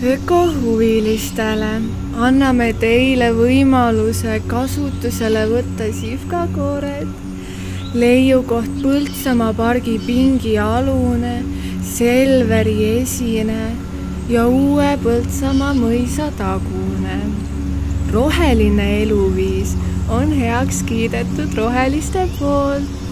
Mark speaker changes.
Speaker 1: ökohuvilistele. Anname teile võimaluse kasutusele võtta sihvkakoored, leiukoht Põltsamaa pargi pingi alune, Selveri esine ja uue Põltsamaa mõisa tagune. roheline eluviis on heaks kiidetud roheliste poolt.